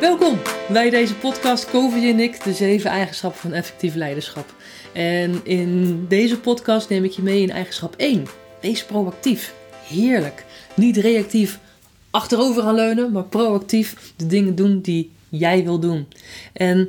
Welkom bij deze podcast Covid en ik, de zeven eigenschappen van effectief leiderschap. En in deze podcast neem ik je mee in eigenschap 1. Wees proactief. Heerlijk. Niet reactief achterover gaan leunen, maar proactief de dingen doen die jij wil doen. En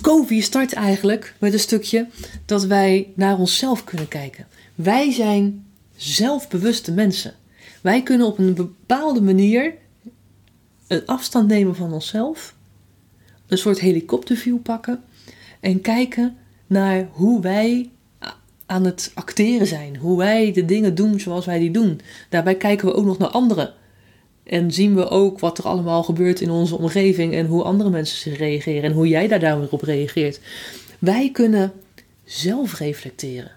COVID start eigenlijk met een stukje dat wij naar onszelf kunnen kijken. Wij zijn zelfbewuste mensen. Wij kunnen op een bepaalde manier een afstand nemen van onszelf, een soort helikopterview pakken en kijken naar hoe wij aan het acteren zijn, hoe wij de dingen doen zoals wij die doen. Daarbij kijken we ook nog naar anderen. En zien we ook wat er allemaal gebeurt in onze omgeving en hoe andere mensen zich reageren en hoe jij daar dan weer op reageert. Wij kunnen zelf reflecteren.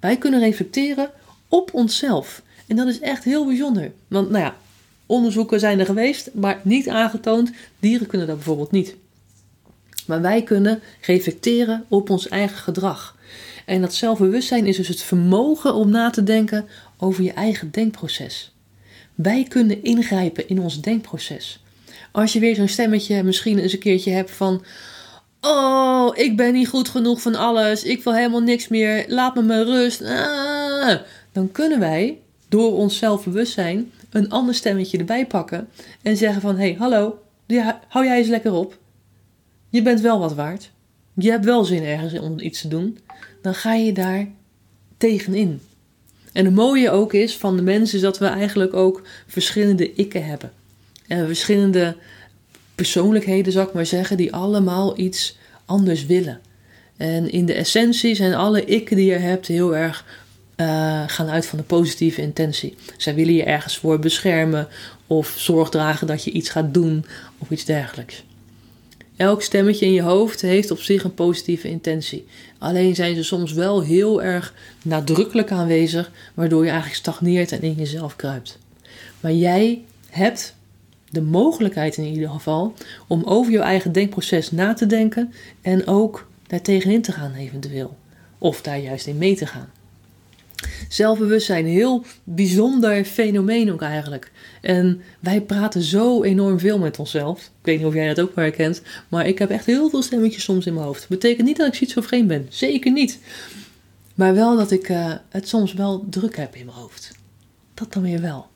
Wij kunnen reflecteren op onszelf. En dat is echt heel bijzonder. Want nou ja, onderzoeken zijn er geweest, maar niet aangetoond. Dieren kunnen dat bijvoorbeeld niet. Maar wij kunnen reflecteren op ons eigen gedrag. En dat zelfbewustzijn is dus het vermogen om na te denken over je eigen denkproces. Wij kunnen ingrijpen in ons denkproces. Als je weer zo'n stemmetje misschien eens een keertje hebt van. Oh, ik ben niet goed genoeg van alles. Ik wil helemaal niks meer. Laat me maar rust. Ah, dan kunnen wij door ons zelfbewustzijn een ander stemmetje erbij pakken en zeggen van hé, hey, hallo, hou jij eens lekker op. Je bent wel wat waard. Je hebt wel zin ergens om iets te doen. Dan ga je daar tegenin. En het mooie ook is van de mensen is dat we eigenlijk ook verschillende ikken hebben. En verschillende persoonlijkheden, zou ik maar zeggen, die allemaal iets anders willen. En in de essentie zijn alle ikken die je hebt heel erg uh, gaan uit van de positieve intentie. Zij willen je ergens voor beschermen of zorg dragen dat je iets gaat doen of iets dergelijks. Elk stemmetje in je hoofd heeft op zich een positieve intentie. Alleen zijn ze soms wel heel erg nadrukkelijk aanwezig, waardoor je eigenlijk stagneert en in jezelf kruipt. Maar jij hebt de mogelijkheid in ieder geval om over je eigen denkproces na te denken en ook daar tegenin te gaan eventueel. Of daar juist in mee te gaan. Zelfbewustzijn, heel bijzonder fenomeen ook eigenlijk. En wij praten zo enorm veel met onszelf. Ik weet niet of jij dat ook wel herkent, maar ik heb echt heel veel stemmetjes soms in mijn hoofd. Betekent niet dat ik schizofreen ben, zeker niet. Maar wel dat ik uh, het soms wel druk heb in mijn hoofd. Dat dan weer wel.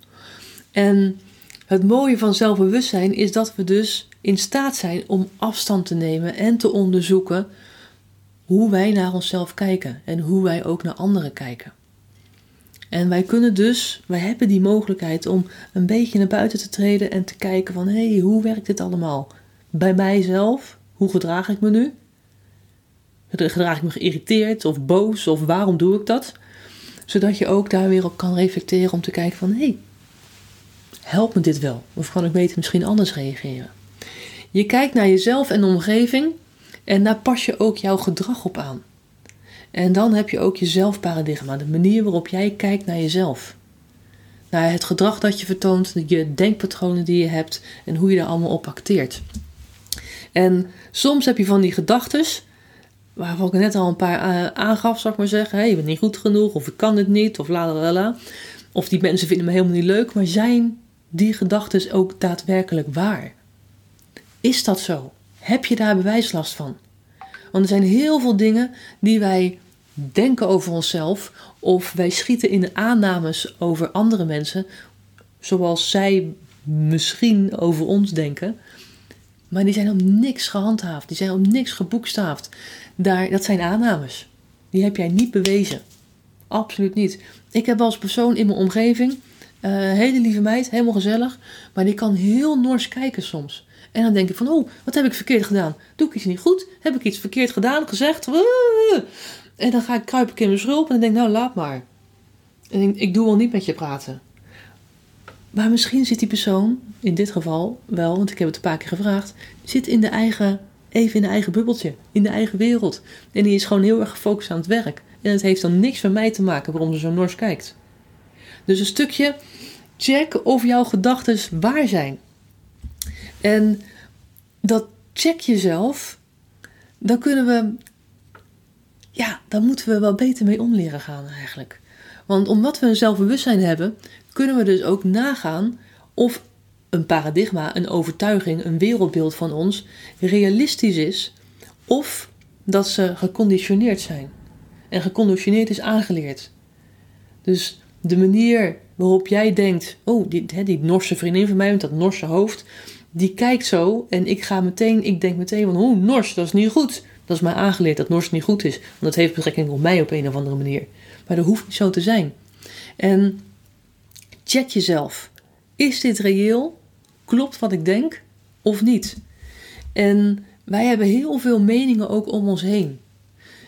En het mooie van zelfbewustzijn is dat we dus in staat zijn om afstand te nemen en te onderzoeken hoe wij naar onszelf kijken en hoe wij ook naar anderen kijken. En wij kunnen dus, wij hebben die mogelijkheid om een beetje naar buiten te treden en te kijken van hé, hey, hoe werkt dit allemaal? Bij mijzelf, hoe gedraag ik me nu? Gedraag ik me geïrriteerd of boos of waarom doe ik dat? Zodat je ook daar weer op kan reflecteren om te kijken van hé, hey, helpt me dit wel? Of kan ik beter misschien anders reageren? Je kijkt naar jezelf en de omgeving en daar pas je ook jouw gedrag op aan. En dan heb je ook je zelfparadigma, de manier waarop jij kijkt naar jezelf. Naar het gedrag dat je vertoont, je denkpatronen die je hebt en hoe je daar allemaal op acteert. En soms heb je van die gedachten, waarvan ik net al een paar eh, aangaf, zal ik maar zeggen. Hey, je bent niet goed genoeg, of ik kan het niet, of la la la. Of die mensen vinden me helemaal niet leuk, maar zijn die gedachten ook daadwerkelijk waar? Is dat zo? Heb je daar bewijslast van? Want er zijn heel veel dingen die wij denken over onszelf of wij schieten in aannames over andere mensen, zoals zij misschien over ons denken. Maar die zijn op niks gehandhaafd, die zijn op niks geboekstaafd. Daar, dat zijn aannames. Die heb jij niet bewezen. Absoluut niet. Ik heb als persoon in mijn omgeving, uh, hele lieve meid, helemaal gezellig, maar die kan heel nors kijken soms. En dan denk ik van, oh, wat heb ik verkeerd gedaan? Doe ik iets niet goed? Heb ik iets verkeerd gedaan, gezegd? En dan ga ik kruip ik in mijn schulp en dan denk ik, nou laat maar. En ik, ik doe wel niet met je praten. Maar misschien zit die persoon, in dit geval wel, want ik heb het een paar keer gevraagd, zit in de eigen, even in de eigen bubbeltje, in de eigen wereld. En die is gewoon heel erg gefocust aan het werk. En het heeft dan niks met mij te maken waarom ze zo nors kijkt. Dus een stukje check of jouw gedachten waar zijn. En dat check jezelf, dan kunnen we ja, daar moeten we wel beter mee om leren gaan eigenlijk. Want omdat we een zelfbewustzijn hebben, kunnen we dus ook nagaan of een paradigma, een overtuiging, een wereldbeeld van ons realistisch is of dat ze geconditioneerd zijn. En geconditioneerd is aangeleerd. Dus de manier waarop jij denkt, oh, die, die Norse vriendin van mij met dat Norse hoofd, die kijkt zo en ik ga meteen, ik denk meteen van, oh, Nors, dat is niet goed. Dat is mij aangeleerd dat Nors niet goed is, want dat heeft betrekking op mij op een of andere manier. Maar dat hoeft niet zo te zijn. En check jezelf. Is dit reëel? Klopt wat ik denk of niet? En wij hebben heel veel meningen ook om ons heen.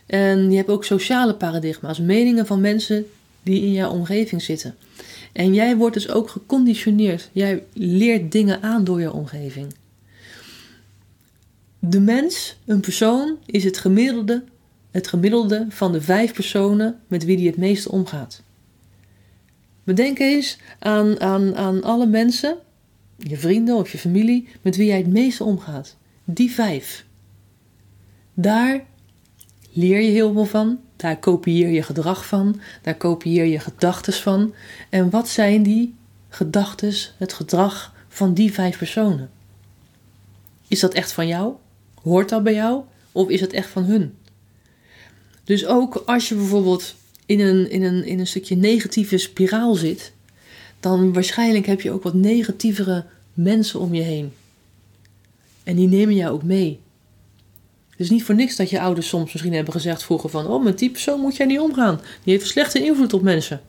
En je hebt ook sociale paradigma's, meningen van mensen die in jouw omgeving zitten. En jij wordt dus ook geconditioneerd. Jij leert dingen aan door je omgeving. De mens, een persoon, is het gemiddelde, het gemiddelde van de vijf personen met wie die het meeste omgaat. Bedenk eens aan, aan, aan alle mensen, je vrienden of je familie, met wie jij het meeste omgaat. Die vijf. Daar leer je heel veel van. Daar kopieer je gedrag van. Daar kopieer je gedachten van. En wat zijn die gedachten, het gedrag van die vijf personen? Is dat echt van jou? Hoort dat bij jou? Of is het echt van hun? Dus ook als je bijvoorbeeld in een, in een, in een stukje negatieve spiraal zit, dan waarschijnlijk heb je ook wat negatievere mensen om je heen. En die nemen jou ook mee. Het is niet voor niks dat je ouders soms misschien hebben gezegd vroeger van... oh, met die persoon moet jij niet omgaan. Die heeft een slechte invloed op mensen.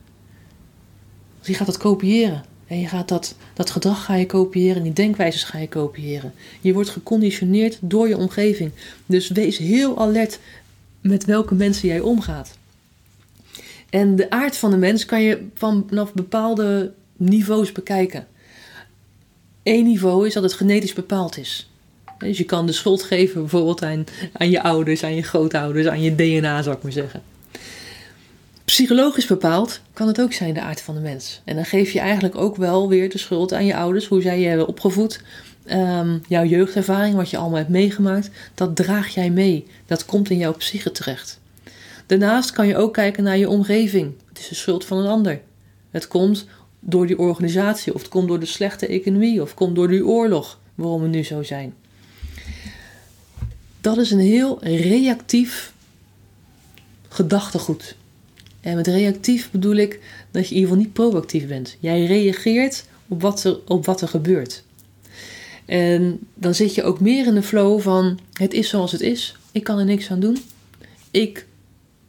Je gaat dat kopiëren. En je gaat dat, dat gedrag ga je kopiëren, die denkwijzes ga je kopiëren. Je wordt geconditioneerd door je omgeving. Dus wees heel alert met welke mensen jij omgaat. En de aard van de mens kan je vanaf bepaalde niveaus bekijken. Eén niveau is dat het genetisch bepaald is. Dus je kan de schuld geven bijvoorbeeld aan, aan je ouders, aan je grootouders, aan je DNA zou ik maar zeggen. Psychologisch bepaald kan het ook zijn de aard van de mens. En dan geef je eigenlijk ook wel weer de schuld aan je ouders, hoe zij je hebben opgevoed. Ehm, jouw jeugdervaring, wat je allemaal hebt meegemaakt, dat draag jij mee. Dat komt in jouw psyche terecht. Daarnaast kan je ook kijken naar je omgeving. Het is de schuld van een ander. Het komt door die organisatie, of het komt door de slechte economie, of het komt door die oorlog, waarom we nu zo zijn. Dat is een heel reactief gedachtegoed. En met reactief bedoel ik dat je in ieder geval niet proactief bent. Jij reageert op wat er, op wat er gebeurt. En dan zit je ook meer in de flow van: het is zoals het is, ik kan er niks aan doen. Ik,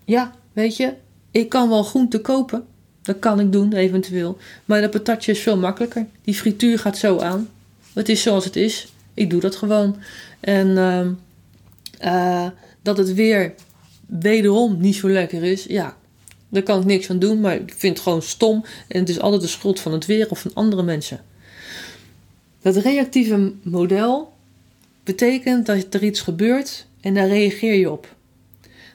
ja, weet je, ik kan wel groente kopen, dat kan ik doen eventueel. Maar dat patatje is veel makkelijker. Die frituur gaat zo aan. Het is zoals het is. Ik doe dat gewoon. En uh, dat het weer wederom niet zo lekker is, ja, daar kan ik niks aan doen, maar ik vind het gewoon stom. En het is altijd de schuld van het weer of van andere mensen. Dat reactieve model betekent dat er iets gebeurt en daar reageer je op.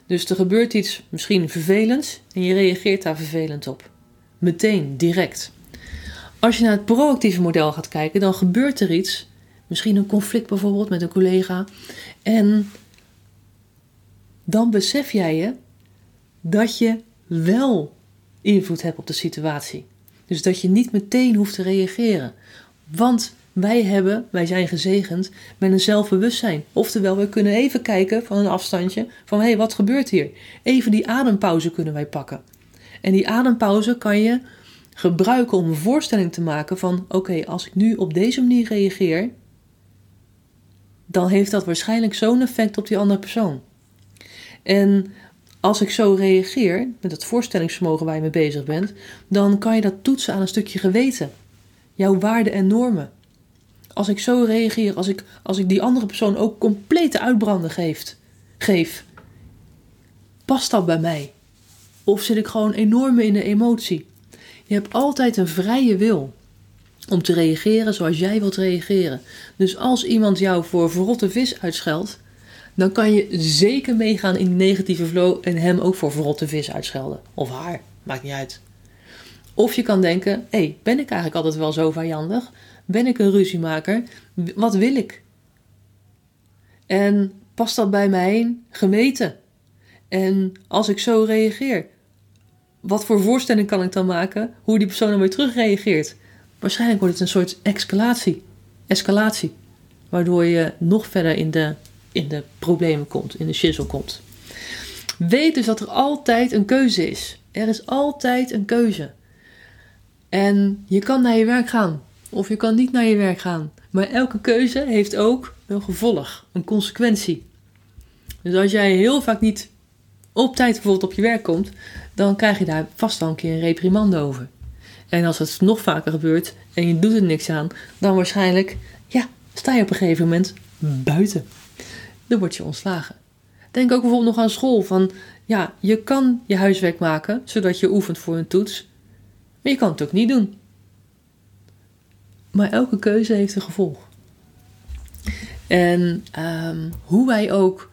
Dus er gebeurt iets misschien vervelends en je reageert daar vervelend op. Meteen, direct. Als je naar het proactieve model gaat kijken, dan gebeurt er iets. Misschien een conflict bijvoorbeeld met een collega. En dan besef jij je dat je wel invloed hebt op de situatie. Dus dat je niet meteen hoeft te reageren. Want wij hebben, wij zijn gezegend met een zelfbewustzijn. Oftewel, we kunnen even kijken van een afstandje van hé, hey, wat gebeurt hier? Even die adempauze kunnen wij pakken. En die adempauze kan je gebruiken om een voorstelling te maken van oké, als ik nu op deze manier reageer, dan heeft dat waarschijnlijk zo'n effect op die andere persoon. En als ik zo reageer, met het voorstellingsvermogen waar je mee bezig bent, dan kan je dat toetsen aan een stukje geweten. Jouw waarden en normen. Als ik zo reageer, als ik, als ik die andere persoon ook complete uitbranden geeft, geef, past dat bij mij? Of zit ik gewoon enorm in de emotie? Je hebt altijd een vrije wil om te reageren zoals jij wilt reageren. Dus als iemand jou voor verrotte vis uitscheldt, dan kan je zeker meegaan in die negatieve flow en hem ook voor verrotte vis uitschelden. Of haar, maakt niet uit. Of je kan denken: hé, hey, ben ik eigenlijk altijd wel zo vijandig? Ben ik een ruziemaker? Wat wil ik? En past dat bij mijn gemeten? En als ik zo reageer, wat voor voorstelling kan ik dan maken hoe die persoon dan weer terugreageert? Waarschijnlijk wordt het een soort escalatie. escalatie waardoor je nog verder in de, in de problemen komt, in de shizzle komt. Weet dus dat er altijd een keuze is. Er is altijd een keuze. En je kan naar je werk gaan of je kan niet naar je werk gaan. Maar elke keuze heeft ook een gevolg, een consequentie. Dus als jij heel vaak niet op tijd bijvoorbeeld op je werk komt, dan krijg je daar vast wel een keer een reprimande over. En als het nog vaker gebeurt en je doet er niks aan, dan waarschijnlijk, ja, sta je op een gegeven moment buiten. Dan word je ontslagen. Denk ook bijvoorbeeld nog aan school. Van ja, je kan je huiswerk maken zodat je oefent voor een toets. Maar je kan het ook niet doen. Maar elke keuze heeft een gevolg. En um, hoe wij ook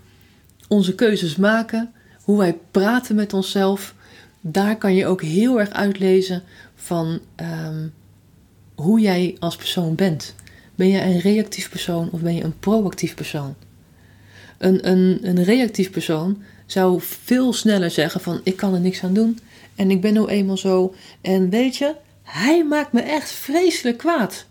onze keuzes maken, hoe wij praten met onszelf, daar kan je ook heel erg uitlezen van um, hoe jij als persoon bent. Ben je een reactief persoon of ben je een proactief persoon? Een, een, een reactief persoon zou veel sneller zeggen van ik kan er niks aan doen en ik ben nou eenmaal zo. En weet je, hij maakt me echt vreselijk kwaad.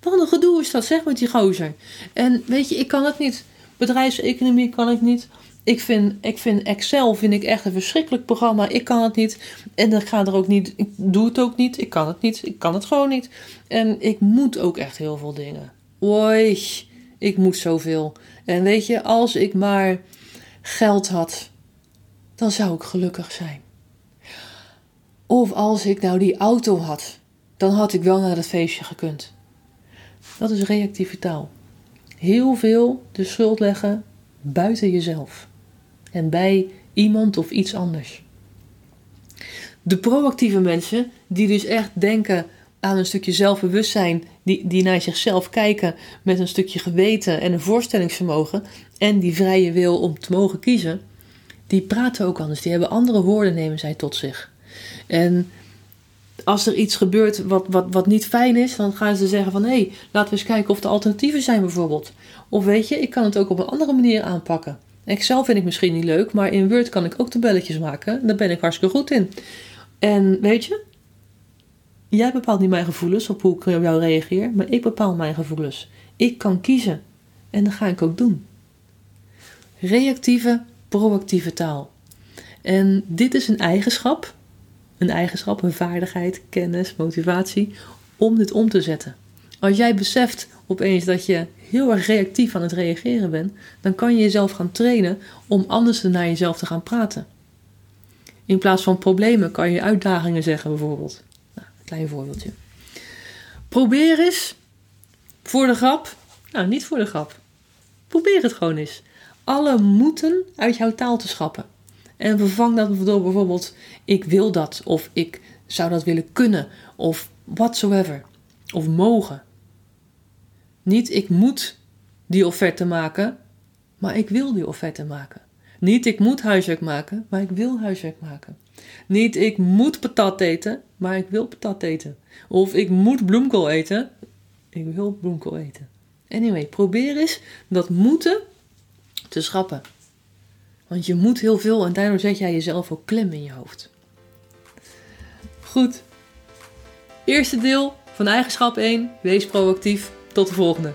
Wat een gedoe is dat, zeg met die gozer. En weet je, ik kan het niet. Bedrijfseconomie kan ik niet. Ik vind, ik vind Excel vind ik echt een verschrikkelijk programma. Ik kan het niet. En ik ga er ook niet. Ik doe het ook niet. Ik kan het niet. Ik kan het gewoon niet. En ik moet ook echt heel veel dingen. Oei, ik moet zoveel. En weet je, als ik maar geld had, dan zou ik gelukkig zijn. Of als ik nou die auto had, dan had ik wel naar het feestje gekund. Dat is reactieve taal. Heel veel de schuld leggen buiten jezelf en bij iemand of iets anders. De proactieve mensen, die dus echt denken aan een stukje zelfbewustzijn, die, die naar zichzelf kijken met een stukje geweten en een voorstellingsvermogen en die vrije wil om te mogen kiezen, die praten ook anders. Die hebben andere woorden, nemen zij tot zich. En als er iets gebeurt wat, wat, wat niet fijn is, dan gaan ze zeggen van hé, hey, laten we eens kijken of er alternatieven zijn bijvoorbeeld. Of weet je, ik kan het ook op een andere manier aanpakken. Excel vind ik misschien niet leuk, maar in Word kan ik ook tabelletjes maken. Daar ben ik hartstikke goed in. En weet je, jij bepaalt niet mijn gevoelens op hoe ik op jou reageer, maar ik bepaal mijn gevoelens. Ik kan kiezen en dat ga ik ook doen. Reactieve, proactieve taal. En dit is een eigenschap een eigenschap, een vaardigheid, kennis, motivatie om dit om te zetten. Als jij beseft opeens dat je heel erg reactief aan het reageren bent, dan kan je jezelf gaan trainen om anders naar jezelf te gaan praten. In plaats van problemen kan je uitdagingen zeggen, bijvoorbeeld. Een voorbeeldje. Probeer eens voor de grap. Nou, niet voor de grap. Probeer het gewoon eens. Alle moeten uit jouw taal te schrappen. En vervang dat door bijvoorbeeld ik wil dat of ik zou dat willen kunnen of whatsoever. Of mogen. Niet ik moet die offerte maken, maar ik wil die offerte maken. Niet ik moet huiswerk maken, maar ik wil huiswerk maken. Niet ik moet patat eten, maar ik wil patat eten. Of ik moet bloemkool eten, ik wil bloemkool eten. Anyway, probeer eens dat moeten te schrappen. Want je moet heel veel en daardoor zet jij jezelf ook klem in je hoofd. Goed. Eerste deel van eigenschap 1. Wees proactief. Tot de volgende.